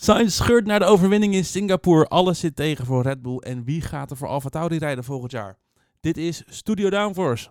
Sainz scheurt naar de overwinning in Singapore. Alles zit tegen voor Red Bull. En wie gaat er voor Alfa Tauri rijden volgend jaar? Dit is Studio Downforce.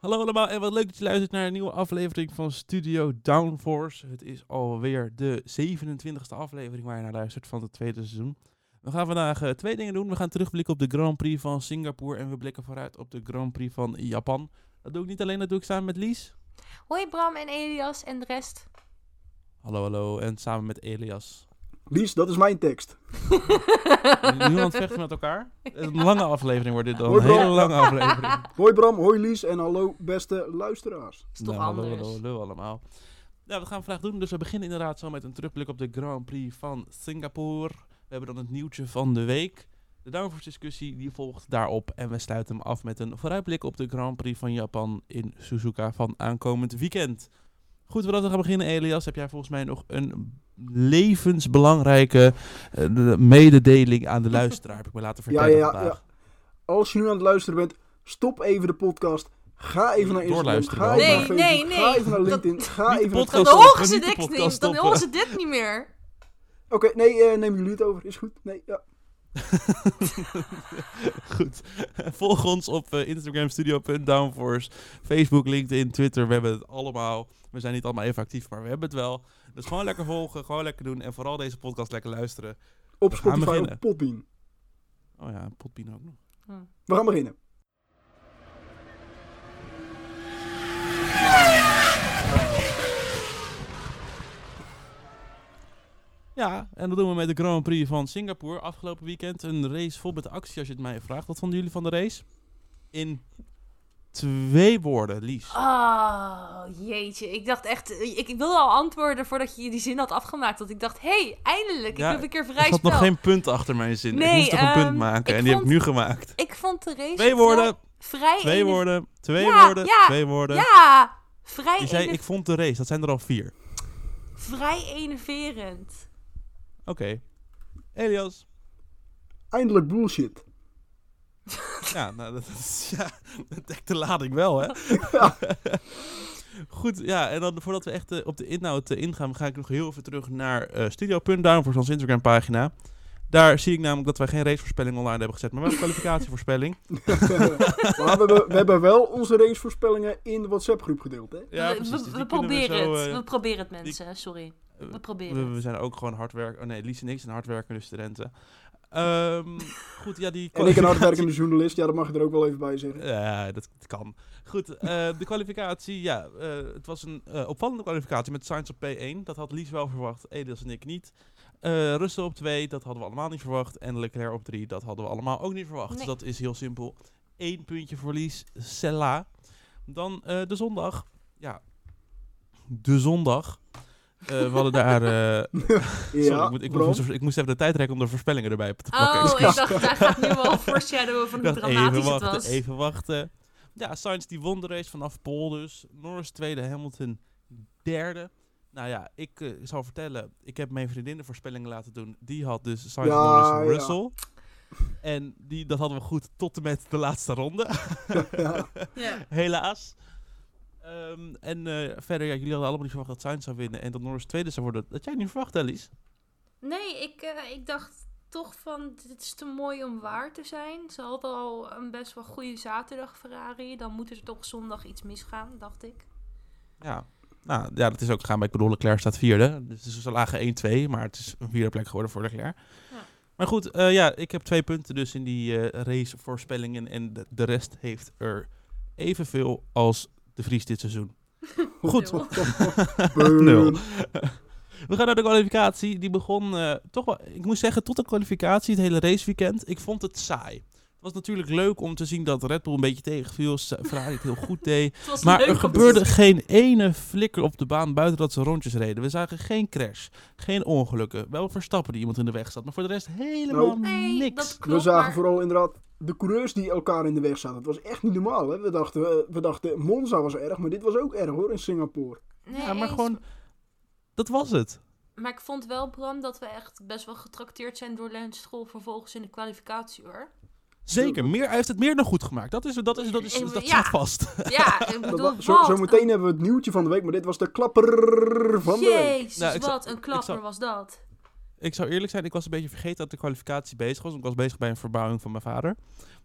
Hallo allemaal en wat leuk dat je luistert naar een nieuwe aflevering van Studio Downforce. Het is alweer de 27e aflevering waar je naar luistert van het tweede seizoen. We gaan vandaag eh, twee dingen doen. We gaan terugblikken op de Grand Prix van Singapore en we blikken vooruit op de Grand Prix van Japan. Dat doe ik niet alleen, dat doe ik samen met Lies. Hoi Bram en Elias en de rest. Hallo, hallo. En samen met Elias. Lies, dat is mijn tekst. Niemand vecht met elkaar. Een lange aflevering wordt dit dan. Hoi, Een Bram. hele lange aflevering. Hoi Bram, hoi Lies en hallo beste luisteraars. is toch Nou, hallo, anders. hallo, hallo allemaal. Ja, wat gaan we vandaag doen? Dus we beginnen inderdaad zo met een terugblik op de Grand Prix van Singapore. We hebben dan het nieuwtje van de week. De downforce discussie die volgt daarop. En we sluiten hem af met een vooruitblik op de Grand Prix van Japan in Suzuka van aankomend weekend. Goed, voordat we gaan beginnen, Elias, heb jij volgens mij nog een levensbelangrijke eh, de- mededeling aan de luisteraar. Heb ik me laten Ja, vertellen ja, ja, vandaag. Als je nu aan het luisteren bent, stop even de podcast. Ga even naar Instagram. Doorluisteren Ga even Nee, naar Facebook. nee, Ga nee. even naar Dat- LinkedIn. Ga Niet de even naar podcast Dan horen ze dit niet, dan horen ze dit niet meer. Oké, nee, eh, nemen jullie het over. Is goed. Nee, ja. Goed. Volg ons op eh, Instagram studio.downforce, Facebook, LinkedIn, Twitter. We hebben het allemaal. We zijn niet allemaal even actief, maar we hebben het wel. Dus gewoon lekker volgen, gewoon lekker doen. En vooral deze podcast lekker luisteren. Op We gaan Spotify op Podbean. Oh ja, Potpien ook nog. We gaan beginnen. Ja, en dat doen we met de Grand Prix van Singapore. Afgelopen weekend een race vol met actie, als je het mij vraagt. Wat vonden jullie van de race? In twee woorden, Lies. Oh, jeetje. Ik dacht echt... Ik, ik wilde al antwoorden voordat je die zin had afgemaakt. Want ik dacht, hé, hey, eindelijk. Ja, ik heb een keer Er vrij zat spel. nog geen punt achter mijn zin. ik Nee, moest toch een punt ehm, maken ik en die heb ik nu gemaakt. Ik vond de race... Twee woorden, Vrij twee woorden, twee Ja, woorden, ja, twee woorden. Ja, vrij, Je zei, ik vond de race. Dat zijn er al vier. vrij enerverend. Oké. Elias. Eindelijk bullshit. Ja, nou, dat, is, ja, dat dekt de lading wel, hè? Ja. Goed, ja, en dan voordat we echt eh, op de inhoud eh, ingaan, ga ik nog heel even terug naar eh studio.down voor onze Instagram pagina. Daar zie ik namelijk dat wij geen racevoorspelling online hebben gezet, maar wel een kwalificatievoorspelling. maar we hebben, we hebben wel onze racevoorspellingen in de WhatsApp groep gedeeld, hè? Ja, we, precies. we- Dus we we proberen zo, het. we proberen het, mensen. Sorry. We proberen we, zijn ook gewoon hard werken. Oh nee, Lies en ik zijn hardwerkende studenten. Ehm, goed, ja, die En ik een hardwerkende journalist, ja, dat mag je er ook wel even bij zeggen. Ja, dat, dat kan. Goed, eh, de kwalificatie, ja, eh, het was een eh, opvallende kwalificatie met Sainz op P1. Dat had Lies wel verwacht, Elias en ik niet. Eh Russell op 2, dat hadden we allemaal niet verwacht. En Leclerc op 3, dat hadden we allemaal ook niet verwacht. Dus dat is heel simpel. Eén puntje voor Lies, Sella. Dan eh, de zondag. Ja, de zondag. Eh, we hadden daar... eh, sorry, Ja, ik, moet, ik, moest, ik moest even de tijd rekken om de voorspellingen erbij te plakken. Oh, ik dacht, hij gaat nu wel foreshadowen van Ik hoe even dramatisch het wachten, was. even wachten. Ja, Sainz die won de race vanaf Pole dus. Norris tweede, Hamilton derde. Nou ja, ik eh, zal vertellen, ik heb mijn vriendin de voorspellingen laten doen. Die had dus Sainz, Ja, Norris, ja. Russell. En die, dat hadden we goed tot en met de laatste ronde. Ja. Ja. Helaas. Ehm, en eh, verder, ja, jullie hadden allemaal niet verwacht dat Sainz zou winnen en dat Norris tweede zou worden. Dat jij niet verwacht, Alice? Nee, ik, eh, ik dacht toch van, dit is te mooi om waar te zijn. Ze hadden al een best wel goede zaterdag Ferrari. Dan moet er toch zondag iets misgaan, dacht ik. Ja. Nou, ja, dat is ook gegaan. Bedoel, Leclerc staat vierde. Dus ze lagen 1-2, maar het is een vierde plek geworden voor Leclerc. Ja. Maar goed, eh, ja, ik heb twee punten dus in die eh racevoorspellingen. En de, de rest heeft er evenveel als de Vries dit seizoen. Goed. Nul. Nul. We gaan naar de kwalificatie. Die begon eh, toch wel, ik moet zeggen, tot de kwalificatie, het hele raceweekend. Ik vond het saai. Het was natuurlijk leuk om te zien dat Red Bull een beetje tegenviel. Ferrari het heel goed deed. Maar er te gebeurde geen ene flikker op de baan buiten dat ze rondjes reden. We zagen geen crash, geen ongelukken. Wel Verstappen die iemand in de weg zat, maar voor de rest helemaal niks. We zagen maar- vooral inderdaad de coureurs die elkaar in de weg zaten. Het was echt niet normaal, hè? We dachten, eh, we dachten Monza was erg, maar dit was ook erg, hoor, in Singapore. Nee, ja, maar eens. gewoon, dat was het. Maar ik vond wel, Bram, dat we echt best wel getrakteerd zijn door Lance Stroll vervolgens in de kwalificatie, hoor. Zeker, meer, hij heeft het meer dan goed gemaakt. Dat, is, dat, is, dat, is, dat ja. staat vast. Ja, ik bedoel, zo, meteen een- hebben we het nieuwtje van de week, maar dit was de klapper van de week. Jezus, Nou, wat een klapper zou- was dat. Ik zou eerlijk zijn, ik was een beetje vergeten dat de kwalificatie bezig was. Ik was bezig bij een verbouwing van mijn vader.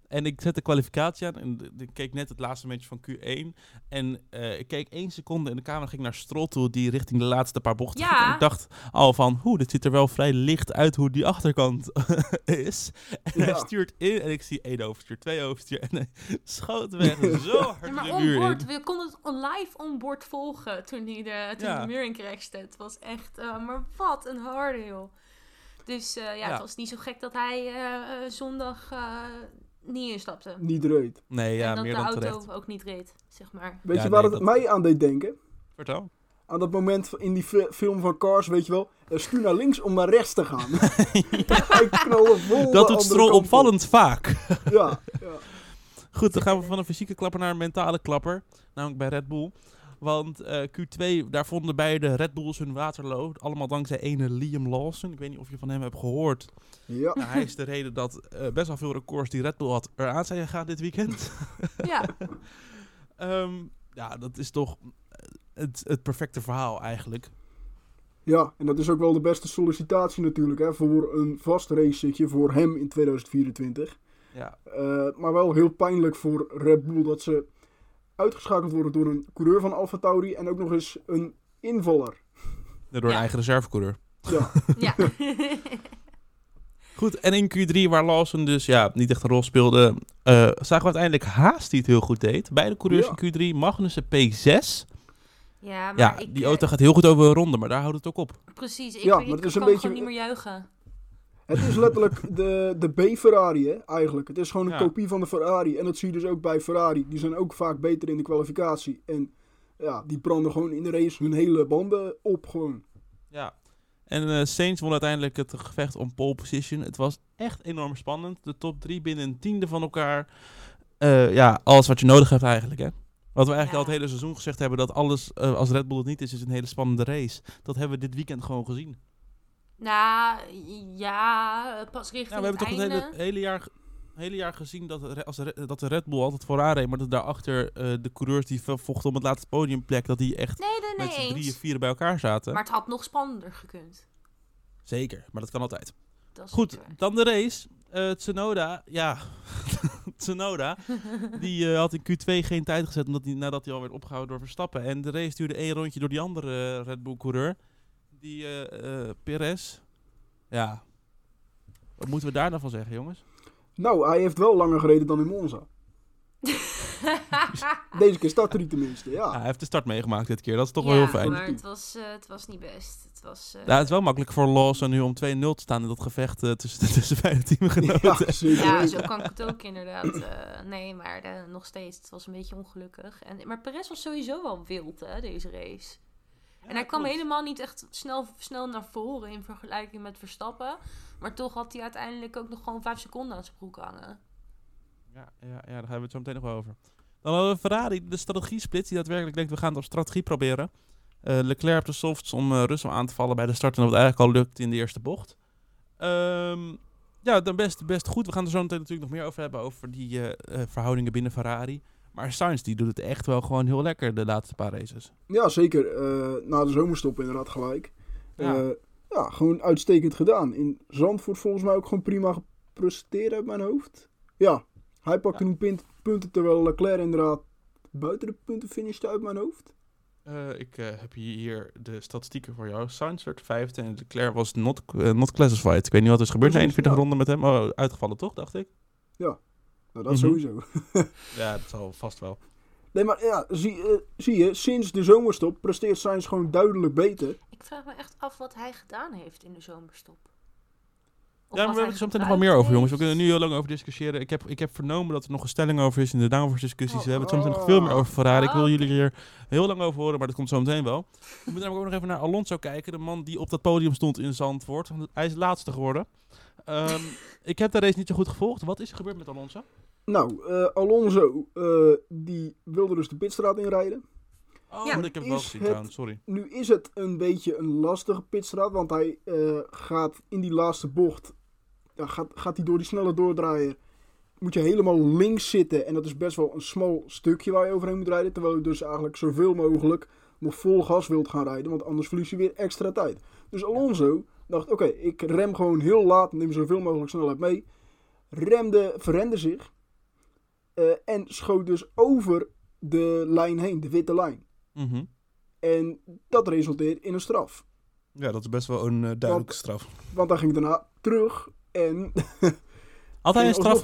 En ik zette de kwalificatie aan en ik keek net het laatste momentje van Q1. En eh, ik keek één seconde en de camera ging naar Stroll toe, die richting de laatste paar bochten Ja. ging. En ik dacht al van, hoe, dit ziet er wel vrij licht uit hoe die achterkant is. En hij stuurt in en ik zie één overstuur, twee overstuur. En hij schoot weg zo hard Ja, maar de muur in. onboard, we konden het on- live onboard volgen toen hij de, toen Ja. de muur in crashte. Het was echt, eh, maar wat een harde joh. Dus eh, ja, Ja. het was niet zo gek dat hij eh, eh, zondag eh, niet instapte. Niet reed. Nee, ja, en dat meer de dan auto terecht. ook niet reed, zeg maar. Weet Ja, je waar nee, het dat- mij aan deed denken? Vertel. Aan dat moment in die fi- film van Cars, weet je wel. stuur naar links om naar rechts te gaan. Dat doet Stroll op. opvallend vaak. Ja, ja. Goed, dan gaan we van een fysieke klapper naar een mentale klapper. Namelijk bij Red Bull. Want eh, Q2, daar vonden beide Red Bulls hun waterloo. Allemaal dankzij ene Liam Lawson. Ik weet niet of je van hem hebt gehoord. ja. Nou, hij is de reden dat eh, best wel veel records die Red Bull had eraan zijn gegaan dit weekend. Ja, Ehm, ja, dat is toch eh, het, het perfecte verhaal eigenlijk. Ja, en dat is ook wel de beste sollicitatie natuurlijk hè, voor een vast racetje voor hem in 2024. Ja, Eh, maar wel heel pijnlijk voor Red Bull dat ze uitgeschakeld worden door een coureur van Alfa Tauri en ook nog eens een invaller. door een Ja. eigen reservecoureur. Ja, ja. Goed, en in Q3, waar Lawson dus ja, niet echt een rol speelde, eh, zagen we uiteindelijk Haas die het heel goed deed. Beide coureurs Ja. in Q3, Magnussen P6. ja, maar Ja, ik, die eh, auto gaat heel goed over een ronde, maar daar houdt het ook op. Precies, ik, Ja, ik maar het is kan een beetje- gewoon niet meer juichen. Het is letterlijk de, de B-Ferrari hè, eigenlijk. Het is gewoon een Ja. kopie van de Ferrari. En dat zie je dus ook bij Ferrari. Die zijn ook vaak beter in de kwalificatie. En ja, die branden gewoon in de race hun hele banden op gewoon. Ja. En eh Saints won uiteindelijk het gevecht om pole position. Het was echt enorm spannend. De top drie binnen een tiende van elkaar. Eh, ja, alles wat je nodig hebt eigenlijk, hè. Wat we eigenlijk Ja. al het hele seizoen gezegd hebben, dat alles, eh, als Red Bull het niet is, is een hele spannende race. Dat hebben we dit weekend gewoon gezien. Nou, ja, pas richting Ja, we hebben toch het hele, hele, jaar, hele jaar gezien dat, als dat de Red Bull altijd vooraan reed, maar dat daarachter eh de coureurs die vochten om het laatste podiumplek, dat die echt Nee, nee, met z'n drieën, vieren bij elkaar zaten. Maar het had nog spannender gekund. Zeker, maar dat kan altijd. Dat Goed, dan de race. Eh Tsunoda, ja, Tsunoda, die eh, had in Q2 geen tijd gezet omdat hij, nadat hij al werd opgehouden door Verstappen. En de race duurde één rondje door die andere Red Bull coureur, die eh eh Perez. Ja, wat moeten we daar nou van zeggen, jongens? Nou, hij heeft wel langer gereden dan in Monza. Deze keer startte hij tenminste, Ja, ja. hij heeft de start meegemaakt dit keer, dat is toch ja, wel heel fijn. maar het was, eh, het was niet best. Het was... eh, Ja, het is wel makkelijk voor Lawson nu om 2-0 te staan in dat gevecht eh, tussen, tussen beide teamgenoten. Ja. Ja, zo kan ik het ook inderdaad. eh, nee, maar nog steeds, het was een beetje ongelukkig. En, maar Perez was sowieso wel wild, hè, deze race. En hij kwam helemaal niet echt snel, snel naar voren in vergelijking met Verstappen. Maar toch had hij uiteindelijk ook nog gewoon 5 seconden aan zijn broek hangen. Ja, ja, ja, daar hebben we het zo meteen nog wel over. Dan hadden we Ferrari, de strategie-split, die daadwerkelijk denkt, we gaan het op strategie proberen. Eh, Leclerc op de softs om eh, Russell aan te vallen bij de start. En dat eigenlijk al lukt in de eerste bocht. Ehm, ja, dan best, best goed. We gaan er zo meteen natuurlijk nog meer over hebben, over die eh, verhoudingen binnen Ferrari. Maar Sainz, die doet het echt wel gewoon heel lekker de laatste paar races. Ja, zeker. Eh, na de zomerstop inderdaad gelijk. Ja. Ja. ja, gewoon uitstekend gedaan. In Zandvoort volgens mij ook gewoon prima gepresteerd uit mijn hoofd. Ja, hij pakte nu pint- punten terwijl Leclerc inderdaad buiten de punten finishte uit mijn hoofd. Eh, ik eh, heb hier de statistieken voor jou. Sainz werd vijfde en Leclerc was not, eh, not classified. Ik weet niet wat er is gebeurd. Precies, 41 ja. ronden met hem. Oh, uitgevallen toch, dacht ik? Nou, dat Mhm. sowieso. Ja, dat zal vast wel. Nee, maar ja, zie, eh, zie je, sinds de zomerstop presteert Sainz gewoon duidelijk beter. Ik vraag me echt af wat hij gedaan heeft in de zomerstop. Of ja, maar we hebben het zo meteen nog wel meer over, jongens. We kunnen er nu heel lang over discussiëren. Ik heb, ik heb vernomen dat er nog een stelling over is in de downforce discussies. Oh. We hebben het zo meteen nog veel meer over Ferrari. Ik wil Oh, jullie hier heel lang over horen, maar dat komt zo meteen wel. We moeten namelijk ook nog even naar Alonso kijken. De man die op dat podium stond in Zandvoort. Hij is laatste geworden. Ehm, ik heb de race niet zo goed gevolgd. Wat is er gebeurd met Alonso? Nou, eh, Alonso, eh, die wilde dus de pitstraat inrijden. Oh, Ja, ik heb het wel gezien trouwens, sorry. Nu is het een beetje een lastige pitstraat, want hij eh, gaat in die laatste bocht, ja, gaat, gaat hij door die snelle doordraaier, moet je helemaal links zitten. En dat is best wel een smal stukje waar je overheen moet rijden. Terwijl je dus eigenlijk zoveel mogelijk nog vol gas wilt gaan rijden. Want anders verlies je weer extra tijd. Dus Alonso dacht, oké, ik rem gewoon heel laat. Neem zoveel mogelijk snelheid mee. Remde, verrende zich. eh, en schoot dus over de lijn heen, de witte lijn. Mhm. En dat resulteert in een straf. Ja, dat is best wel een eh, duidelijke straf. Want hij ging daarna terug en Had hij, een straf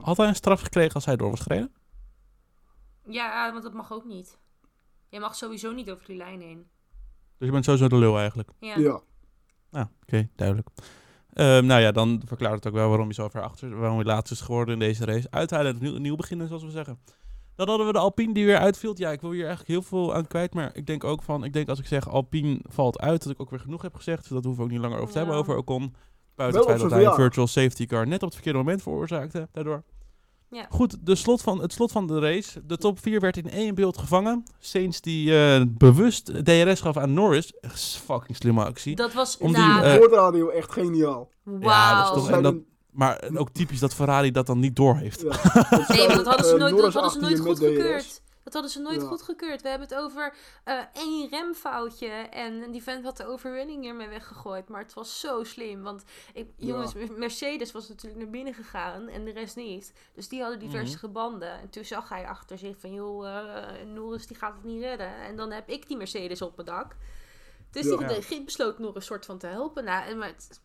had hij een straf gekregen als hij door was gereden? Ja, want dat mag ook niet. Je mag sowieso niet over die lijn heen. Dus je bent sowieso de lul eigenlijk. Ja. Ja. Ah, oké, duidelijk. Ehm, nou ja, dan verklaart het ook wel waarom je zo ver achter, waarom je laatst is geworden in deze race. Uiteindelijk nieuw, nieuw beginnen, zoals we zeggen. Dan hadden we de Alpine die weer uitviel. Ja, ik wil hier eigenlijk heel veel aan kwijt, maar ik denk ook van, ik denk als ik zeg Alpine valt uit, dat ik ook weer genoeg heb gezegd. Dus dat hoeven we ook niet langer over te hebben over Ocon. Buiten het feit dat hij een virtual safety car net op het verkeerde moment veroorzaakte, daardoor. Ja. Goed, de slot van, het slot van de race. De top 4 werd in één beeld gevangen. Saints die eh, bewust DRS gaf aan Norris. Fucking slimme actie. Dat was... Om die, Boordradio echt geniaal. wauw. ja, dat is toch- en dat- Maar ook typisch dat Ferrari dat dan niet door heeft. ja, Nee, maar dat hadden ze Eh, nooit, dat Norris hadden ze nooit je met goedgekeurd. Dat hadden ze nooit Ja. goedgekeurd. We hebben het over eh, één remfoutje. En die vent had de overwinning hiermee weggegooid. Maar het was zo slim. Want ik, Ja. jongens, Mercedes was natuurlijk naar binnen gegaan. En de rest niet. Dus die hadden Mhm. diverse banden. En toen zag hij achter zich van... joh, eh, Norris die gaat het niet redden. En dan heb ik die Mercedes op mijn dak. Dus Ja. die Ja. Git besloot Norris soort van te helpen. Nou, en maar het,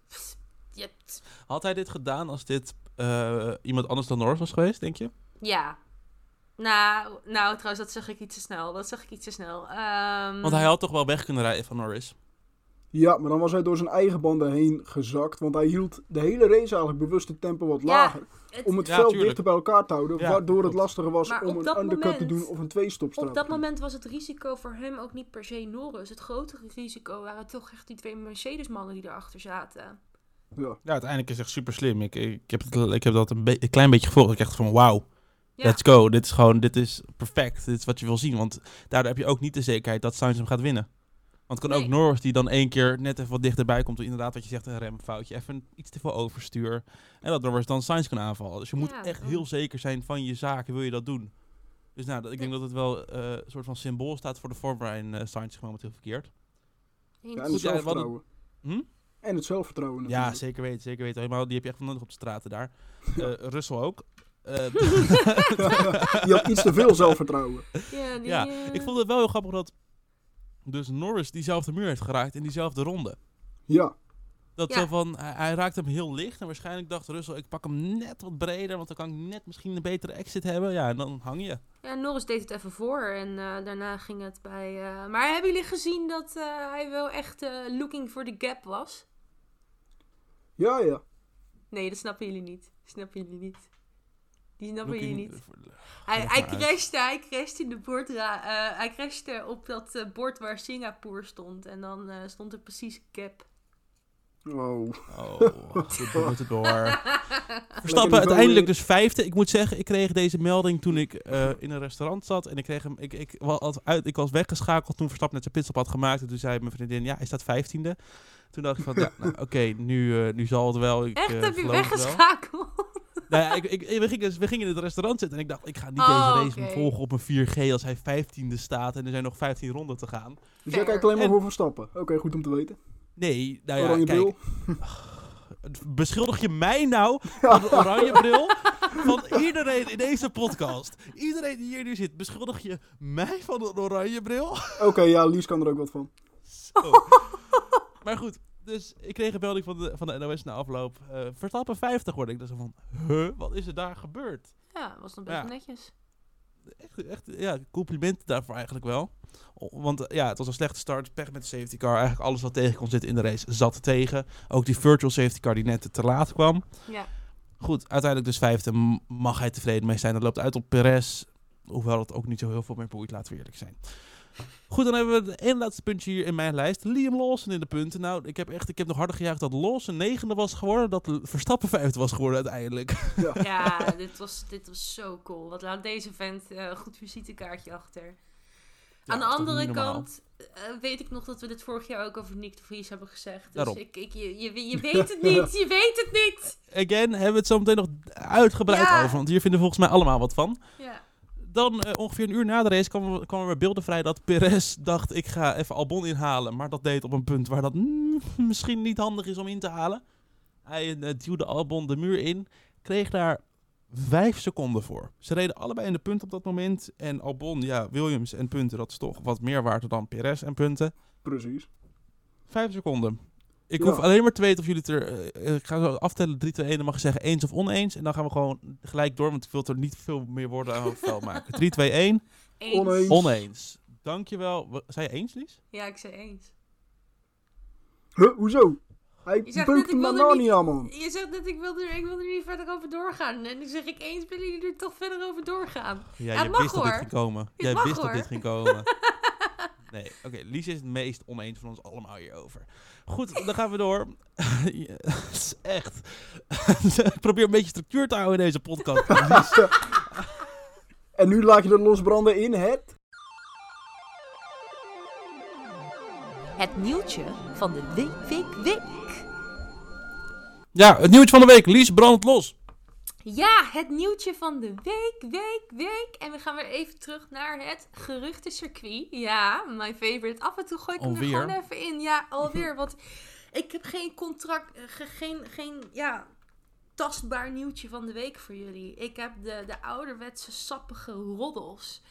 Had hij dit gedaan als dit eh, iemand anders dan Norris was geweest, denk je? ja. Nou, nou, trouwens, dat zeg ik iets te snel. Dat zeg ik iets te snel. Ehm, Want hij had toch wel weg kunnen rijden van Norris. Ja, maar dan was hij door zijn eigen banden heen gezakt. Want hij hield de hele race eigenlijk bewust het tempo wat Ja, lager. het- Om het Ja, veld tuurlijk. dichter bij elkaar te houden. Ja, waardoor het lastiger was Maar om een undercut te doen of een twee-stopstraat. Op dat moment was het risico voor hem ook niet per se Norris. Het grotere risico waren toch echt die twee Mercedes-mannen die erachter zaten. Ja. Ja, uiteindelijk is het echt super slim. Ik, ik, heb, het, ik heb dat een, be- een klein beetje gevolgd. Ik dacht van wauw, Ja. let's go. Dit is gewoon, dit is perfect. Dit is wat je wil zien. Want daardoor heb je ook niet de zekerheid dat Sainz hem gaat winnen. Want het kan ook. Norris die dan één keer net even wat dichterbij komt. Inderdaad, wat je zegt, een remfoutje. Even iets te veel overstuur. En dat Norris dan Sainz kan aanvallen. Dus je moet Ja, echt heel zeker zijn van je zaken. Wil je dat doen? Dus nou, dat, ik denk dat het wel eh, een soort van symbool staat voor de vorm waarin eh Sainz momenteel verkeert. Eens. Ja, en Goed, het ja, zelfvertrouwen. Hm? En het zelfvertrouwen Ja, natuurlijk. zeker weten, zeker weten. Helemaal, die heb je echt nodig op de straten daar. Eh Russell ook. Eh, Je had iets te veel zelfvertrouwen. Ja, die, ja, eh, ik vond het wel heel grappig dat dus Norris diezelfde muur heeft geraakt in diezelfde ronde. Ja, Dat Ja. zo van, hij, hij raakt hem heel licht en waarschijnlijk dacht Russell, ik pak hem net wat breder, want dan kan ik net misschien een betere exit hebben. Ja, en dan hang je. Ja, Norris deed het even voor en eh, daarna ging het bij... eh, Maar hebben jullie gezien dat eh, hij wel echt eh, looking for the gap was? ja, ja. Nee, dat snappen jullie niet. Snappen jullie niet. Die Looking- jullie niet. Hij, Leg hij, crashte, hij crashte in de eh, hij crashte op dat eh, bord waar Singapore stond. En dan eh, stond er precies cap. Oh. Oh, goed, we moeten door. Verstappen uiteindelijk eh. dus vijfde. Ik moet zeggen, ik kreeg deze melding toen ik eh, in een restaurant zat. En ik, kreeg hem, ik, ik, was uit, ik was weggeschakeld toen Verstappen net zijn pitstop had gemaakt. En toen zei mijn vriendin, ja, hij staat vijftiende. Toen dacht ik van, ja, nou, oké, nu, eh, nu zal het wel. Ik, Echt, eh, heb je weggeschakeld? Nou ja, ik, ik, we, gingen, we gingen in het restaurant zitten en ik dacht, ik ga niet Oh, deze race oké. volgen op een 4G als hij vijftiende staat. En er zijn nog 15 ronden te gaan. Dus jij kijkt alleen maar En- voor Verstappen. Oké, goed om te weten. Nee, nou ja, Oranje kijk. bril. Beschuldig je mij nou van de oranje bril van iedereen in deze podcast? Iedereen die hier nu zit, beschuldig je mij van een oranje bril? Oké, ja, Lies kan er ook wat van. Zo. Maar goed, dus ik kreeg een melding van de, van de NOS na afloop. eh Verstappen 50 word ik. Dus van, huh, wat is er daar gebeurd? Ja, was nog best Ja. netjes. Echt, echt ja, complimenten daarvoor eigenlijk wel. Want eh, ja, het was een slechte start. Pech met de safety car. Eigenlijk alles wat tegen kon zitten in de race zat tegen. Ook die virtual safety car die net te laat kwam. Ja. Goed, uiteindelijk dus vijfde. Mag hij tevreden mee zijn. Dat loopt uit op Perez. Hoewel het ook niet zo heel veel meer boeit, laten we eerlijk zijn. Goed, dan hebben we het en laatste puntje hier in mijn lijst. Liam Lawson in de punten. Nou, ik heb echt ik heb nog harder gejuicht dat Lawson negende was geworden. Dat Verstappen vijfde was geworden uiteindelijk. Ja, ja dit, was, dit was zo cool. Wat laat deze vent eh, goed visitekaartje achter. Aan de andere kant eh, weet ik nog dat we dit vorig jaar ook over Nick de Vries hebben gezegd. Dus Daarom. ik, ik, je, je, weet het niet, je weet het niet. Again, hebben we het zo meteen nog uitgebreid over. Want hier vinden we volgens mij allemaal wat van. Ja dan eh, ongeveer een uur na de race kwamen kwam er beelden vrij dat Perez dacht ik ga even Albon inhalen. Maar dat deed op een punt waar dat mm, misschien niet handig is om in te halen. Hij eh, duwde Albon de muur in, kreeg daar vijf seconden voor. Ze reden allebei in de punt op dat moment. En Albon, ja, Williams en punten, dat is toch wat meer waard dan Perez en punten. Precies. Vijf seconden. Ik hoef alleen maar te weten of jullie het er... Eh, eh, ik ga zo aftellen, 3, 2, 1. Dan mag je zeggen eens of oneens. En dan gaan we gewoon gelijk door, want ik wil er niet veel meer woorden aan het maken. 3, 2, 1. Eens. Oneens. Oneens. Dankjewel. Zij zei je eens, Lies? Ja, ik zei eens. Huh, hoezo? Hij beukt ik wil niet aan, man. Je zegt net, ik wil, er, ik wil er niet verder over doorgaan. En dan zeg ik, eens willen jullie er toch verder over doorgaan. Ja, ja mag wist hoor. dat dit ging komen. Jij wist hoor. dat dit ging komen. Nee, oké. Lies is het meest oneens van ons allemaal hierover. Goed, dan gaan we door. is echt. Probeer een beetje structuur te houden in deze podcast. en nu laat je er losbranden in het... Het nieuwtje van de week, week, week. Ja, het nieuwtje van de week. Lies brandt los. Ja, het nieuwtje van de week, week, week. En we gaan weer even terug naar het geruchtencircuit. Ja, my favorite. Af en toe gooi ik hem er gewoon even in. Ja, alweer. Want ik heb geen contract, eh, geen, geen ja, tastbaar nieuwtje van de week voor jullie. Ik heb de, de ouderwetse sappige roddels.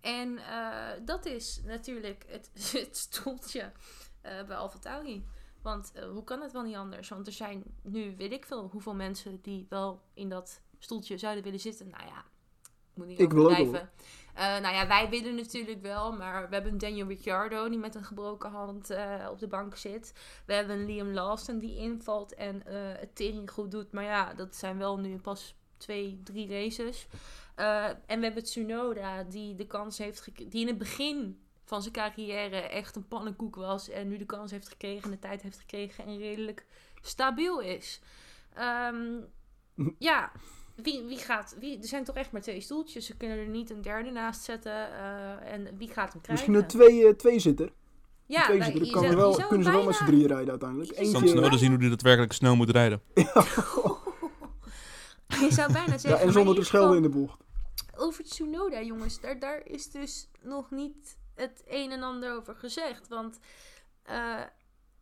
En eh, dat is natuurlijk het, stoeltje eh, bij Alfa Tauri. Want eh, hoe kan het wel niet anders? Want er zijn nu, weet ik veel, hoeveel mensen die wel in dat stoeltje zouden willen zitten. Nou ja, moet niet ik blijven. Uh, eh, nou ja, wij willen natuurlijk wel, maar we hebben Daniel Ricciardo die met een gebroken hand eh, op de bank zit. We hebben Liam Lawson die invalt en het tering goed doet. Maar ja, dat zijn wel nu pas twee, drie races. en we hebben Tsunoda die de kans heeft, gekregen, die in het begin van zijn carrière echt een pannenkoek was. En nu de kans heeft gekregen de tijd heeft gekregen en redelijk stabiel is. Ehm, ja, wie, wie gaat. Wie, er zijn toch echt maar twee stoeltjes. Ze kunnen er niet een derde naast zetten. Eh, en wie gaat hem krijgen? Misschien een twee, eh, twee zitter. Ja, twee. Nou, kan wel, kunnen ze wel met z'n drieën rijden uiteindelijk. Eentje... Soms eh, zien hoe die daadwerkelijk snel moet rijden. Ja. Je zou bijna zeggen. En zonder de schelden in de bocht. Over Tsunoda, jongens, daar, daar is dus nog niet het een en ander over gezegd. Want eh,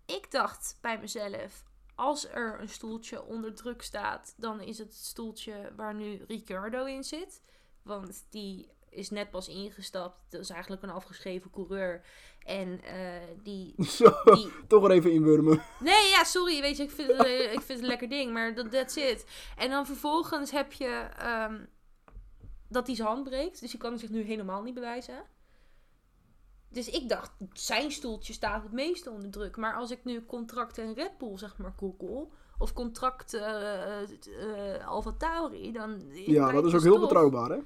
ik dacht bij mezelf: als er een stoeltje onder druk staat, dan is het stoeltje waar nu Ricardo in zit. Want die is net pas ingestapt. Dat is eigenlijk een afgeschreven coureur. En eh, die, Zo, die... Toch wel even inwurmen. Nee, ja, sorry. Weet je, ik vind, het, eh, ik vind een lekker ding. Maar dat that's it. En dan vervolgens heb je ehm, dat hij zijn hand breekt. Dus die kan zich nu helemaal niet bewijzen. Dus ik dacht, zijn stoeltje staat het meeste onder druk. Maar als ik nu contracten en Red Bull, zeg maar, google... of contract uh, eh, eh, Tauri, dan... Ja, dat is ook heel betrouwbaar, hè?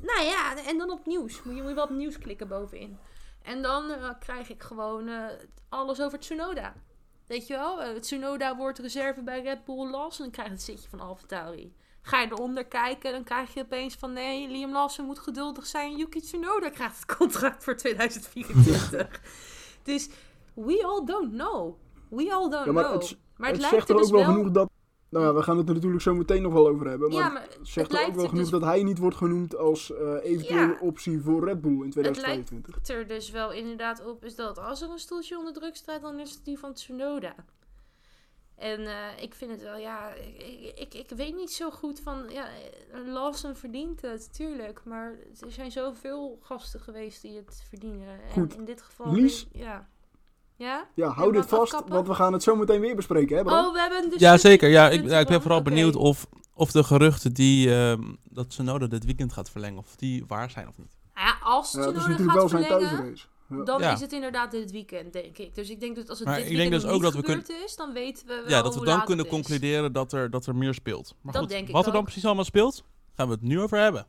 Nou ja, en dan op nieuws. Moet je, moet je wel op nieuws klikken bovenin. En dan eh, krijg ik gewoon alles over Tsunoda. Weet je wel? Uh, Tsunoda wordt reserve bij Red Bull los En dan krijg je het zitje van AlphaTauri. Ga je eronder kijken, dan krijg je opeens van nee, Liam Lawson moet geduldig zijn. Yuki Tsunoda krijgt het contract voor 2024. dus we all don't know. We all don't know. Maar het, lijkt zegt er, ook dus wel, genoeg dat nou ja, we gaan het er natuurlijk zo meteen nog wel over hebben. Maar, ja, maar het zegt ook wel genoeg dus- dat hij niet wordt genoemd als uh, eventuele optie voor Red Bull in 2025. Het lijkt er dus wel inderdaad op is dat als er een stoeltje onder druk staat, dan is het die van Tsunoda. En eh, ik vind het wel, ja, ik, ik, ik, weet niet zo goed van, ja, Lawson verdient het, tuurlijk. Maar er zijn zoveel gasten geweest die het verdienen. Goed. En in dit geval... Lies, ja. Ja? Ja, hou dit vast, want we gaan het zo meteen weer bespreken, hè Oh, we hebben dus... Ja, zeker. Ja, ik, ja, ik ben vooral benieuwd of, of de geruchten die uh, dat dit weekend gaat verlengen, of die waar zijn of niet. Nou ja, als Sonoda ja, het is natuurlijk gaat wel zijn. Dan is het inderdaad dit weekend, denk ik. Dus ik denk dat als het dit weekend dus is, dan weten we Ja, dat we dan kunnen concluderen dat er, dat er meer speelt. Maar goed, wat er dan precies allemaal speelt, gaan we het nu over hebben.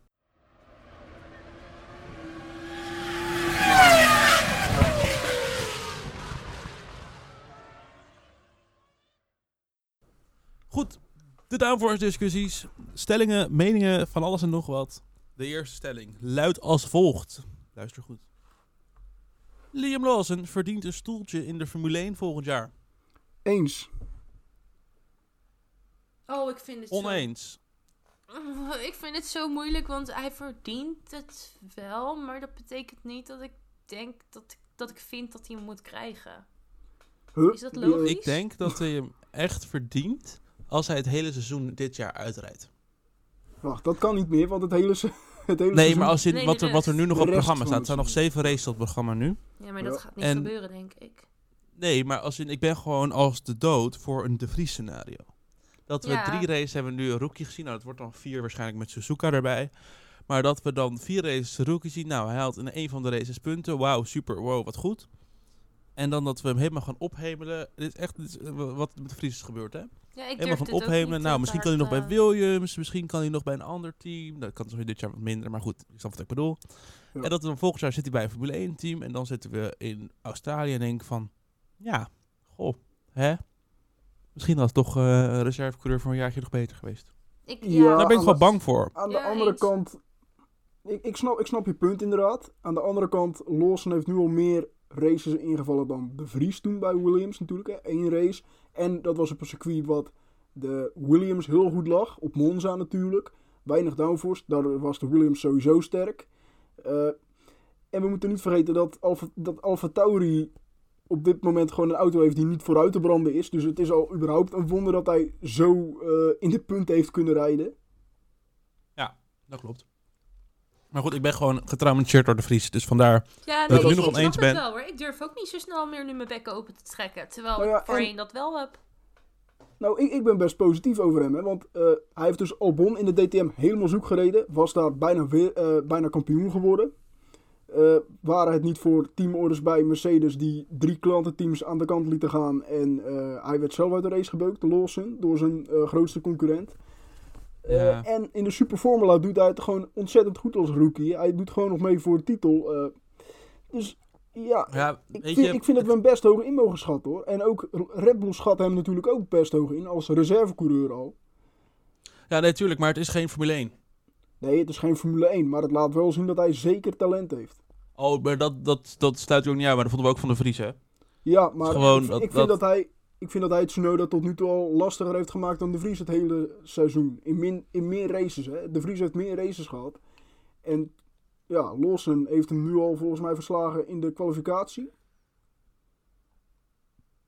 Goed, de downforce-discussies. Stellingen, meningen, van alles en nog wat. De eerste stelling luidt als volgt. Luister goed. Liam Lawson verdient een stoeltje in de Formule 1 volgend jaar. Eens. Oh, ik vind het Oneens. zo... Ik vind het zo moeilijk, want hij verdient het wel. Maar dat betekent niet dat ik denk dat ik, dat ik vind dat hij hem moet krijgen. Huh? Is dat logisch? Ik denk dat hij hem echt verdient als hij het hele seizoen dit jaar uitrijdt. Wacht, dat kan niet meer, want het hele, se- het hele Nee, seizoen- maar als in Nee, wat, er, wat er nu nog op programma staat, er het staan nog zeven races op het programma nu. Ja, maar dat Ja. gaat niet En- gebeuren, denk ik. Nee, maar als in, ik ben gewoon als de dood voor een De Vries scenario. Dat we Ja. drie races hebben nu een rookie gezien. Nou, dat wordt dan vier waarschijnlijk met Suzuka erbij. Maar dat we dan vier races rookie zien. Nou, hij haalt in een van de races punten. Wauw, super, wow, wat goed. En dan dat we hem helemaal gaan ophemelen. Dit is echt dit is, eh, wat met De Vries is gebeurd, hè? Ja, ik helemaal van ophemelen. niet Nou, misschien kan hij nog bij Williams. Misschien kan hij nog bij een ander team. Dat kan dit jaar wat minder. Maar goed, ik snap wat ik bedoel. Ja. En dat we dan volgend jaar zit hij bij een Formule 1 team. En dan zitten we in Australië en denk van... Ja, goh, hè? Misschien was toch eh, een reservecoureur voor een jaartje nog beter geweest. Ik, Ja, ja, Daar ben ik wel de- bang voor. Aan de Ja, andere eens. kant, ik, ik, snap, ik snap je punt inderdaad. Aan de andere kant, Lawson heeft nu al meer races ingevallen dan De Vries toen bij Williams natuurlijk. Hè. Eén race. En dat was op een circuit wat de Williams heel goed lag. Op Monza natuurlijk. Weinig downforce. Daar was de Williams sowieso sterk. Eh, en we moeten niet vergeten dat Alfa, dat Alfa Tauri op dit moment gewoon een auto heeft die niet vooruit te branden is. Dus het is al überhaupt een wonder dat hij zo eh, in de punten heeft kunnen rijden. Dat klopt. Maar goed, ik ben gewoon getraumatisseerd door de Vries. Dus vandaar... ja ik nee, nu ik, nog ik oneens het ben. wel hoor. Ik durf ook niet zo snel meer nu mijn bek open te trekken. Terwijl Nou ja, ik voorheen en- dat wel heb. Nou, ik, ik ben best positief over hem. Hè, want eh, hij heeft dus Albon in de DTM helemaal zoek gereden. Was daar bijna, weer, eh, bijna kampioen geworden. Eh, waren het niet voor teamorders bij Mercedes die drie klantenteams aan de kant lieten gaan. En eh, hij werd zelf uit de race gebeukt, de Lawson, door zijn eh, grootste concurrent. Eh. En in de Super Formula doet hij het gewoon ontzettend goed als rookie. Hij doet gewoon nog mee voor de titel. eh. dus ja, Ja, ik, vind, je... ik vind dat we hem best hoog in mogen schatten hoor. En ook Red Bull schat hem natuurlijk ook best hoog in als reservecoureur al. Ja, nee, tuurlijk. Maar het is geen Formule 1. Nee, het is geen Formule 1, maar het laat wel zien dat hij zeker talent heeft. Oh, maar dat, dat, dat sluit je ook niet uit. Maar dat vonden we ook van de Vries, hè? Ja, maar Gewoon ik, dat- ik vind dat- dat... hij, ik vind dat hij Tsunoda tot nu toe al lastiger heeft gemaakt dan De Vries het hele seizoen. In, min, in meer races, hè. De Vries heeft meer races gehad. En ja, Lawson heeft hem nu al volgens mij verslagen in de kwalificatie.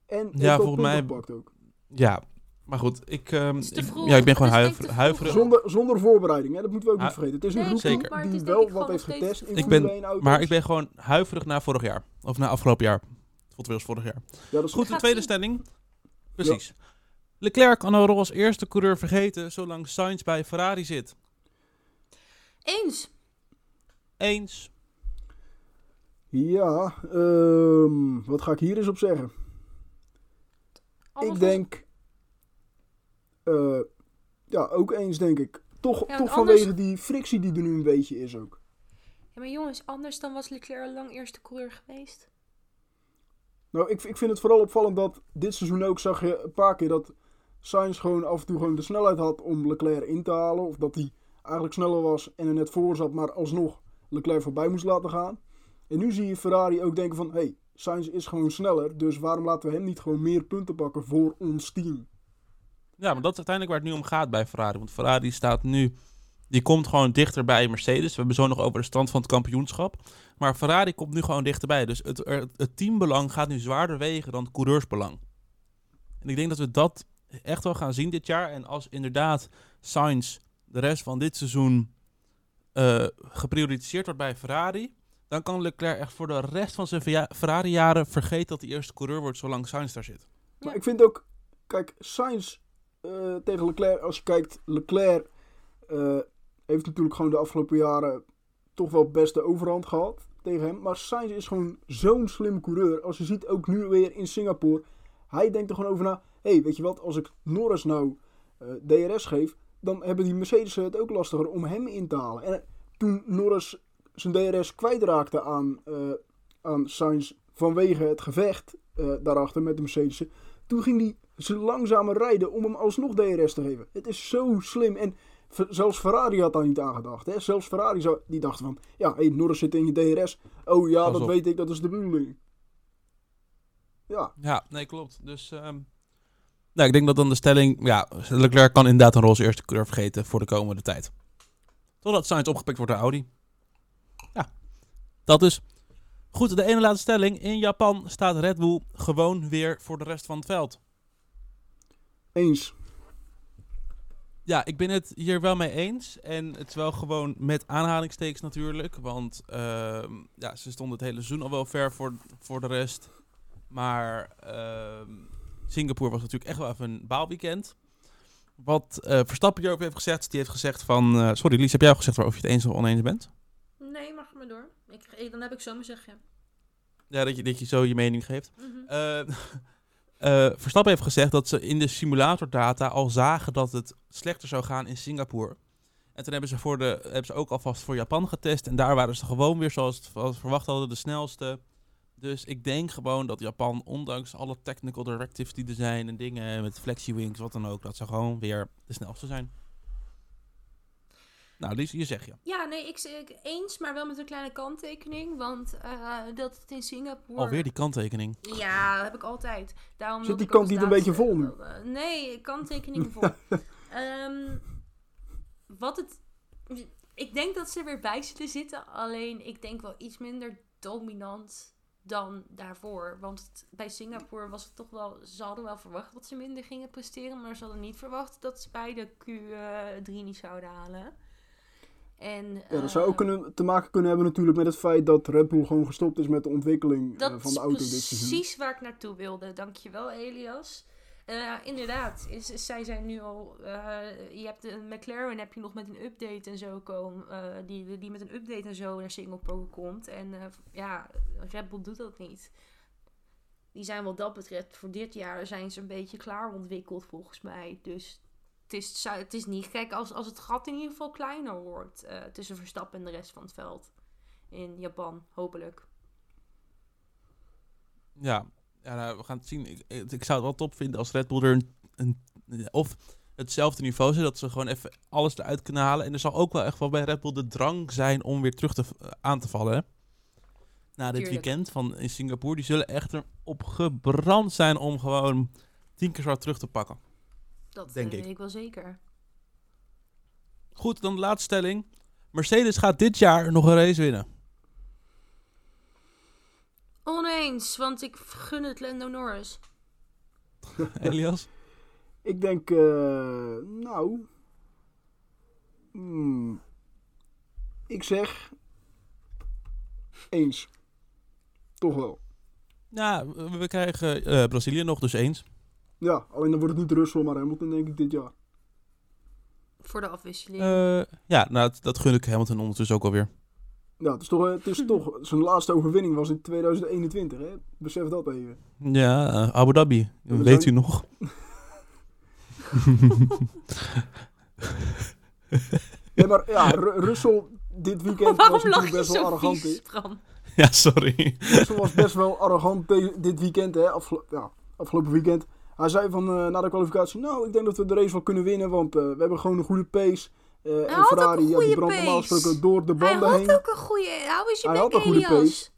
En Ja, volgens mij- gepakt ook. Ja. Maar goed, ik, ehm, ik- ja, ik ben Het gewoon huiver, huiverig. Zonder, zonder voorbereiding, hè? dat moeten we ook Ah, niet vergeten. Het is een nee, het die wel wat heeft getest in Ik ben- 1 auto's. Maar ik ben gewoon huiverig na vorig jaar. Of na afgelopen jaar. Voelt weer als vorig jaar. Ja, dat is Goed, de tweede stelling. Precies. Leclerc kan al als eerste coureur vergeten zolang Sainz bij Ferrari zit. Eens. Eens. Ja, ehm, wat ga ik hier eens op zeggen? Ik denk, eh, ja, ook eens denk ik. Toch, toch anders- vanwege die frictie die er nu een beetje is ook. Ja, maar jongens, anders dan was Leclerc al lang eerste coureur geweest. Nou, ik, ik vind het vooral opvallend dat dit seizoen ook zag je een paar keer dat Sainz gewoon af en toe gewoon de snelheid had om Leclerc in te halen. Of dat hij eigenlijk sneller was en er net voor zat, maar alsnog Leclerc voorbij moest laten gaan. En nu zie je Ferrari ook denken van, hé, hey, Sainz is gewoon sneller, dus waarom laten we hem niet gewoon meer punten pakken voor ons team? Ja, maar dat is uiteindelijk waar het nu om gaat bij Ferrari. Want Ferrari staat nu... Die komt gewoon dichter bij Mercedes. We hebben zo nog over de stand van het kampioenschap. Maar Ferrari komt nu gewoon dichterbij. Dus het, het teambelang gaat nu zwaarder wegen dan het coureursbelang. En ik denk dat we dat echt wel gaan zien dit jaar. En als inderdaad Sainz de rest van dit seizoen eh, geprioritiseerd wordt bij Ferrari... dan kan Leclerc echt voor de rest van zijn Ferrari-jaren vergeten dat hij eerste coureur wordt zolang Sainz daar zit. Ja. Maar ik vind ook, kijk, Sainz eh, tegen Leclerc, als je kijkt, Leclerc eh, heeft natuurlijk gewoon de afgelopen jaren toch wel best de overhand gehad tegen hem. Maar Sainz is gewoon zo'n slim coureur. Als je ziet, ook nu weer in Singapore, hij denkt er gewoon over na. Hé, hey, weet je wat, als ik Norris nou eh, DRS geef, dan hebben die Mercedes het ook lastiger om hem in te halen. En toen Norris zijn DRS kwijtraakte aan, eh aan Sainz vanwege het gevecht eh, daarachter met de Mercedes, toen ging hij ze langzamer rijden om hem alsnog DRS te geven. Het is zo slim. En zelfs Ferrari had daar niet aan gedacht. Hè? Zelfs Ferrari zou, die dachten van, ja, hey, Norris zit in je DRS. Oh ja, Pas dat op. weet ik, dat is de bedoeling. Ja, Ja, nee, klopt. Dus ehm, nou, ik denk dat dan de stelling... Ja, Leclerc kan inderdaad een roze eerste kleur vergeten voor de komende tijd. Totdat Sainz opgepikt wordt door Audi. Ja, dat dus. Goed, de ene laatste stelling. In Japan staat Red Bull gewoon weer voor de rest van het veld. eens. Ja, ik ben het hier wel mee eens. En het is wel gewoon met aanhalingstekens natuurlijk. Want ehm, ja, ze stonden het hele seizoen al wel ver voor, voor de rest. Maar ehm, Singapore was natuurlijk echt wel even een baalweekend. Wat eh, Verstappen hierover heeft gezegd, die heeft gezegd van... eh, sorry Lies, heb jij al gezegd waarover je het eens of oneens bent? Nee, mag maar door. Ik, dan heb ik zo mijn zeggen. Ja, dat je, dat je zo je mening geeft. Eh, eh, Verstappen heeft gezegd dat ze in de simulator-data al zagen dat het slechter zou gaan in Singapore. En toen hebben ze, voor de, hebben ze ook alvast voor Japan getest. En daar waren ze gewoon weer, zoals we verwacht hadden, de snelste. Dus ik denk gewoon dat Japan, ondanks alle technical directives die er zijn en dingen met flexi-wings, wat dan ook, dat ze gewoon weer de snelste zijn. Nou, Lies, hier zeg je. Ja, nee, ik, ik eens, maar wel met een kleine kanttekening. Want eh, dat het in Singapore... Alweer die kanttekening. Ja, dat heb ik altijd. Daarom Zit die kant niet een beetje vol nu? nee, kanttekening vol. Ehm, wat het... Ik denk dat ze er weer bij zullen zitten. Alleen, ik denk wel iets minder dominant dan daarvoor. Want het- bij Singapore was het toch wel... Ze hadden wel verwacht dat ze minder gingen presteren. Maar ze hadden niet verwacht dat ze bij de Q3 niet zouden halen. En, Ja, dat zou ook eh, kunnen, te maken kunnen hebben natuurlijk met het feit dat Red Bull gewoon gestopt is met de ontwikkeling eh, Dat van is de auto dit seizoen. precies waar ik naartoe wilde. Dankjewel, Elias. Eh, inderdaad, is, is- zij zijn nu al. eh, je hebt de McLaren heb je nog met een update en zo komen. die, die met een update en zo naar Singapore komt. En ja, Red Bull doet dat niet. Die zijn wat dat betreft voor dit jaar zijn ze een beetje klaar ontwikkeld volgens mij. Dus het is, het is niet gek als, als het gat in ieder geval kleiner wordt eh, tussen Verstappen en de rest van het veld. In Japan, hopelijk. Ja, ja nou, we gaan het zien. Ik, ik, zou het wel top vinden als Red Bull er een, een, of hetzelfde niveau zit, dat ze gewoon even alles eruit kunnen halen. En er zal ook wel echt wel bij Red Bull de drang zijn om weer terug te, v- aan te vallen. Hè? Na dit Tuurlijk. weekend van in Singapore, die zullen echt erop gebrand zijn om gewoon tien keer zo terug te pakken. Dat Denk eh, ik. wel zeker. Goed, dan de laatste stelling. Mercedes gaat dit jaar nog een race winnen. Oneens, want ik gun het Lando Norris. Elias? Ik denk, eh, nou. hmm, ik zeg. Eens. Toch wel. Ja, we, we krijgen eh, Brazilië nog, dus eens. Ja, alleen dan wordt het niet Russell, maar Hamilton, denk ik, dit jaar. Voor de afwisseling. Eh, ja, nou, dat, dat gun ik Hamilton ondertussen ook alweer. Ja, het is toch, het is toch zijn laatste overwinning was in 2021, hè? Besef dat even. Ja, eh, Abu Dhabi. we Weet zijn- u nog? Nee, maar ja, Ru- Russell dit weekend was Waarom natuurlijk best wel zo arrogant. vies, ja, sorry. Russell was best wel arrogant dit weekend, hè? Ja, afgelopen weekend. Hij zei van eh, na de kwalificatie, nou, ik denk dat we de race wel kunnen winnen, want eh, we hebben gewoon een goede pace. Eh, en had ook Ferrari, ja, die brandt normaal pace. gesproken door de Hij banden had heen. ook een goede... Hou eens je Hij had een goede Elias.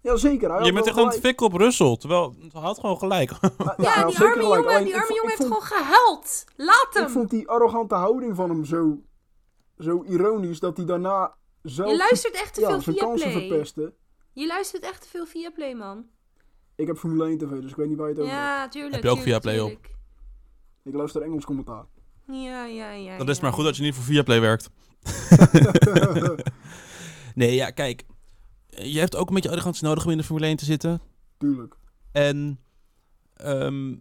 Ja, zeker. Hij Je had bent echt aan het fikken op Russell. Terwijl, hij had gewoon gelijk. Ja, hij Ja, had die arme gelijk. jongen, Alleen, die arme jongen heeft vond- gewoon gehuild. Laat hem. Ik vond die arrogante houding van hem zo, zo ironisch dat hij daarna zelf Je luistert echt te ja, veel zijn via kansen Play. verpestte. Je luistert echt te veel via Play, man. Ik heb Formule 1 TV, dus ik weet niet waar je het over hebt. Ja, tuurlijk. Heb je ook tuurlijk, via Play op? tuurlijk. Ik luister Engels commentaar. Ja, ja, ja. Dat is ja. maar goed dat je niet voor Viaplay werkt. nee, ja, kijk. Je hebt ook een beetje arrogantie nodig om in de Formule 1 te zitten. Tuurlijk. En ehm,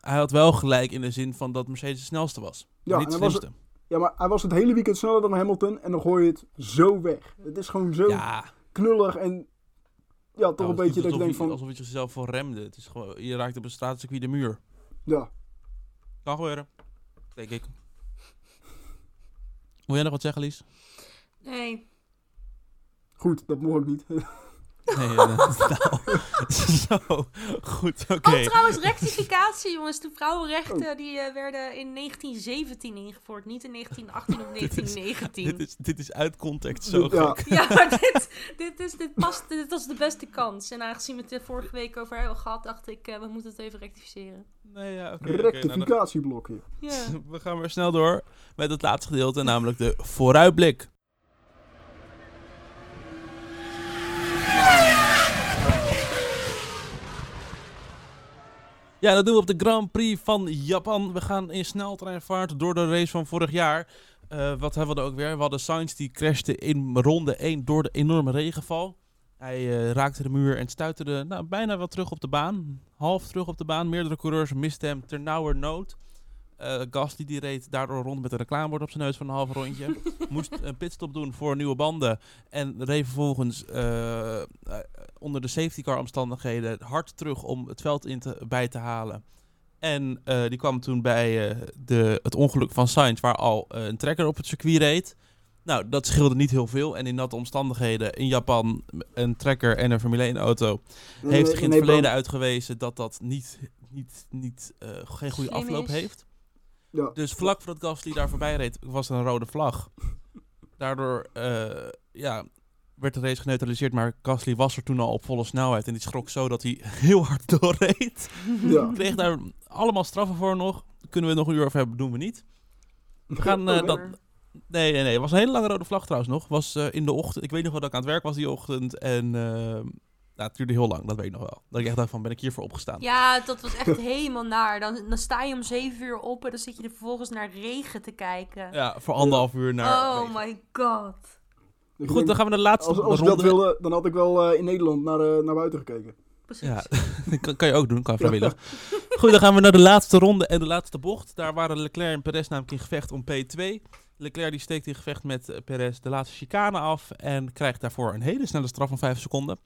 hij had wel gelijk in de zin van dat Mercedes de snelste was. Ja, Ja, niet en de hij was slimste. Ja, maar hij was het hele weekend sneller dan Hamilton en dan gooi je het zo weg. Het is gewoon zo Ja, knullig en ja, toch nou, een beetje dat je alsof denkt van, Alsof je jezelf voor remde. Het is gewoon, je raakt op een straatcircuit de muur. ja, Kan gebeuren. Denk ik. Moet jij nog wat zeggen, Lies? Nee. goed, dat mocht ook niet. Nee, nou, zo, goed, oké. Oh, trouwens, rectificatie, jongens. De vrouwenrechten die eh, werden in 1917 ingevoerd, niet in 1918 of Dit is- 1919. Dit is, dit is uit context zo Ja. gek. Ja, maar dit, dit, is, dit, past, dit was de beste kans. En aangezien we het er vorige week over hebben gehad, dacht ik, eh, we moeten het even rectificeren. Nee, ja, nou, dan- Rectificatieblokje. Ja. we gaan weer snel door met het laatste gedeelte, namelijk de vooruitblik. Ja, dat doen we op de Grand Prix van Japan. We gaan in sneltreinvaart door de race van vorig jaar. Eh, wat hebben we er ook weer? We hadden Sainz die crashte in ronde 1 door de enorme regenval. Hij eh, raakte de muur en stuiterde nou, bijna wel terug op de baan. Half terug op de baan. Meerdere coureurs misten hem ternauwernood. Eh Gasly die reed daardoor rond met een reclamebord op zijn neus van een half rondje. Moest een pitstop doen voor nieuwe banden. En reed vervolgens eh, eh, onder de safety car omstandigheden hard terug om het veld in te, bij te halen. En die kwam toen bij de, het ongeluk van Sainz, waar al een trekker op het circuit reed. Nou, dat scheelde niet heel veel. En in dat omstandigheden in Japan, een trekker en een Formule 1 auto, heeft zich in het verleden uitgewezen dat dat niet, niet, niet, geen goede afloop heeft. Ja. Dus vlak voordat Gasly daar voorbij reed, was er een rode vlag. Daardoor eh, ja, werd de race geneutraliseerd, maar Gasly was er toen al op volle snelheid. En die schrok zo dat hij heel hard doorreed. Ja. Kreeg daar allemaal straffen voor nog. Kunnen we nog een uur over hebben, doen we niet. We gaan eh, dat... Nee, nee, nee. Het was een hele lange rode vlag trouwens nog. Was eh, in de ochtend. Ik weet nog wel dat ik aan het werk was die ochtend. En eh, nou, het duurde heel lang, dat weet ik nog wel. Dat ik echt dacht van, ben ik hiervoor opgestaan? Ja, dat was echt helemaal naar. Dan, dan sta je om 7 uur op en dan zit je er vervolgens naar regen te kijken. Ja, voor anderhalf uur naar... oh my god. Goed, dan gaan we naar de laatste als, als ik ronde. dat wilde, dan had ik wel eh, in Nederland naar, eh, naar buiten gekeken. Precies. Ja, kan, kan je ook doen, kan vrijwillig. Goed, dan gaan we naar de laatste ronde en de laatste bocht. Daar waren Leclerc en Perez namelijk in gevecht om P2. Leclerc die steekt in gevecht met eh, Perez de laatste chicane af en krijgt daarvoor een hele snelle straf van 5 seconden.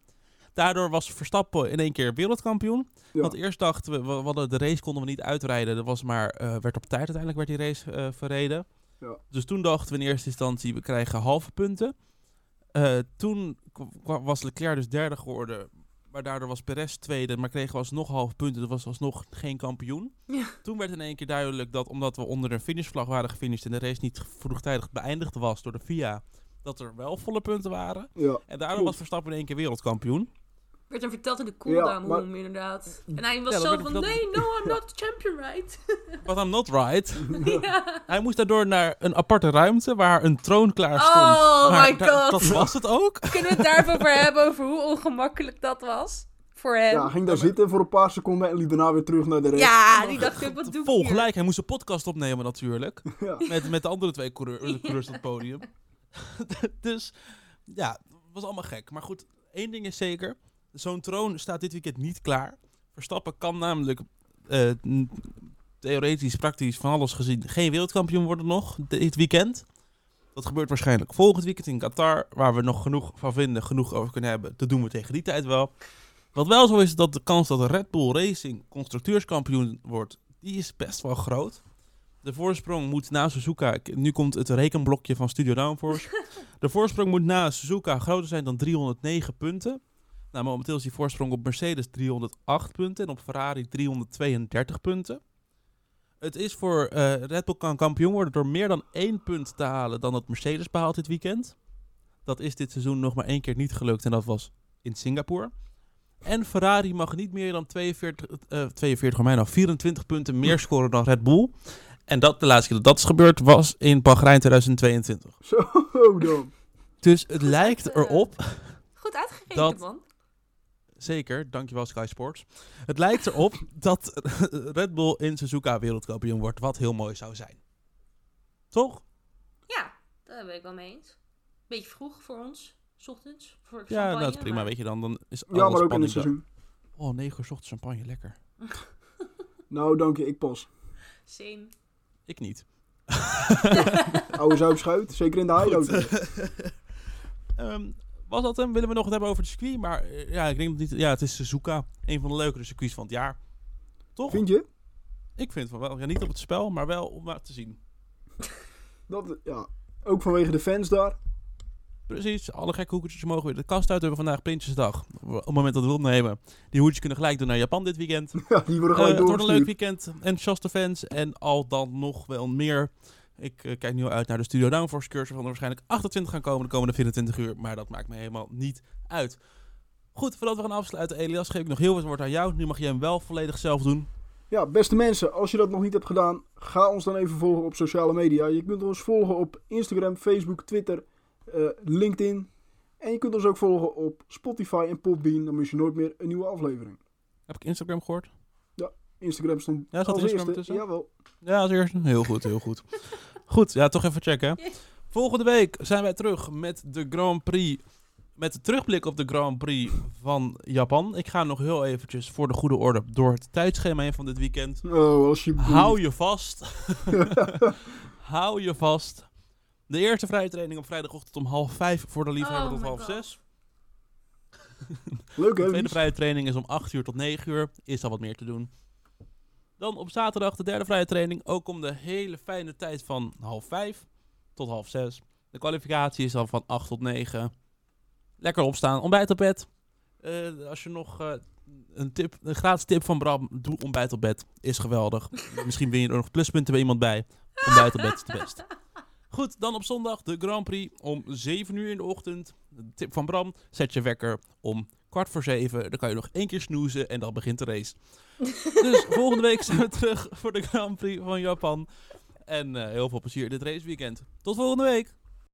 Daardoor was Verstappen in één keer wereldkampioen. Ja. Want eerst dachten we, we, hadden de race konden we niet uitrijden. Dat was maar, eh, werd op tijd uiteindelijk werd die race eh, verreden. Ja. Dus toen dachten we in eerste instantie, we krijgen halve punten. Eh, toen was Leclerc dus derde geworden. Maar daardoor was Perez tweede, maar kregen we alsnog halve punten. Dat was alsnog geen kampioen. Ja. Toen werd in één keer duidelijk dat omdat we onder een finishvlag waren gefinished... en de race niet vroegtijdig beëindigd was door de FIA... dat er wel volle punten waren. Ja. En daardoor was Verstappen in één keer wereldkampioen. Werd hem verteld in de cooldown Ja, maar- room, inderdaad. En hij was zo van, nee, no, I'm not the champion, right? But I'm not right. ja. Hij moest daardoor naar een aparte ruimte waar een troon klaar stond. Oh Maar my god. Dat was het ook. Kunnen we het daarover hebben, over hoe ongemakkelijk dat was? Voor hem. ja, ging daar zitten voor een paar seconden en liep daarna weer terug naar de race. Ja, die dacht ik, wat doe ik Vol hier? gelijk. Hij moest een podcast opnemen natuurlijk. Ja. Met, met de andere twee eh, coureurs op het podium. dus ja, het was allemaal gek. Maar goed, één ding is zeker. Zo'n troon staat dit weekend niet klaar. Verstappen kan namelijk n- theoretisch, praktisch, van alles gezien... geen wereldkampioen worden nog dit weekend. Dat gebeurt waarschijnlijk volgend weekend in Qatar... waar we nog genoeg van vinden, genoeg over kunnen hebben. Dat doen we tegen die tijd wel. Wat wel zo is, dat de kans dat Red Bull Racing constructeurskampioen wordt... die is best wel groot. De voorsprong moet na Suzuka... Nu komt het rekenblokje van Studio Downforce. de voorsprong moet na Suzuka groter zijn dan 309 punten. Nou, momenteel is die voorsprong op Mercedes 308 punten... en op Ferrari 332 punten. Het is voor eh, Red Bull kan kampioen worden door meer dan één punt te halen... dan dat Mercedes behaalt dit weekend. Dat is dit seizoen nog maar één keer niet gelukt... en dat was in Singapore. En Ferrari mag niet meer dan 42, eh 42 voor mij nou, 24 punten meer scoren dan Red Bull. En dat, de laatste keer dat dat is gebeurd was in Bahrein 2022. Zo dan. Dus het lijkt erop, Goed uitgerekend, Dat- man. Zeker, dankjewel Sky Sports. Het lijkt erop dat Red Bull in Suzuka wereldkampioen wordt, wat heel mooi zou zijn. Toch? Ja, daar ben ik wel mee eens. Beetje vroeg voor ons, 's ochtends. Voor Ja, champagne, dat is prima, maar- weet je dan. Dan is Ja, maar ook in het seizoen. Oh, 9 uur 's ochtends champagne, lekker. Nou, dank je, ik pas. Same. Ik niet. Oude zuipschuit, zeker in de hideout. Ehm, was dat hem? Willen we nog wat hebben over het circuit? Maar eh, ja, ik denk dat niet. Ja, het is Suzuka. Een van de leukere circuits van het jaar. Toch? Vind je? Ik vind van wel. Ja, niet op het spel, maar wel om maar te zien. Dat, ja. Ook vanwege de fans daar. Precies, alle gekke hoekjes mogen weer de kast uit. We hebben vandaag Prinsjesdag. Op het moment dat we het opnemen. Die hoedjes kunnen gelijk doen naar Japan dit weekend. Ja, die worden gelijk het wordt een leuk weekend. Enthousiaste fans. En al dan nog wel meer. Ik eh, kijk nu al uit naar de Studio Downforce cursus. Waarvan er waarschijnlijk 28 gaan komen de komende 24 uur. Maar dat maakt me helemaal niet uit. Goed, voordat we gaan afsluiten, Elias, geef ik nog heel veel woord aan jou. Nu mag jij hem wel volledig zelf doen. Ja, beste mensen, als je dat nog niet hebt gedaan, ga ons dan even volgen op sociale media. Je kunt ons volgen op Instagram, Facebook, Twitter, eh, LinkedIn. En je kunt ons ook volgen op Spotify en Podbean. Dan mis je nooit meer een nieuwe aflevering. Heb ik Instagram gehoord? Instagram stond Ja, staat als Instagram eerste. ertussen? Jawel. Ja, als eerste. Heel goed, heel goed. Goed, ja, toch even checken. Volgende week zijn wij terug met de Grand Prix. Met de terugblik op de Grand Prix van Japan. Ik ga nog heel eventjes voor de goede orde door het tijdschema heen van dit weekend. Oh, alsjeblieft. Hou je vast. Hou je vast. De eerste vrije training op vrijdagochtend om half vijf voor de liefhebber Oh tot my half God. zes. Leuk De tweede vrije training is om 8 uur tot 9 uur. Is al wat meer te doen. Dan op zaterdag de derde vrije training. Ook om de hele fijne tijd van half 5 tot half 6. De kwalificatie is dan van 8 tot 9. Lekker opstaan. Ontbijt op bed. Eh, als je nog eh, een, tip, een gratis tip van Bram. Doe ontbijt op bed. Is geweldig. Misschien win je er nog pluspunten bij iemand bij. Ontbijt op bed het best. Goed, dan op zondag de Grand Prix om 7 uur in de ochtend. Tip van Bram. Zet je wekker om kwart voor zeven. Dan kan je nog één keer snoezen en dan begint de race. dus volgende week zijn we terug voor de Grand Prix van Japan. En eh, heel veel plezier dit raceweekend. Tot volgende week.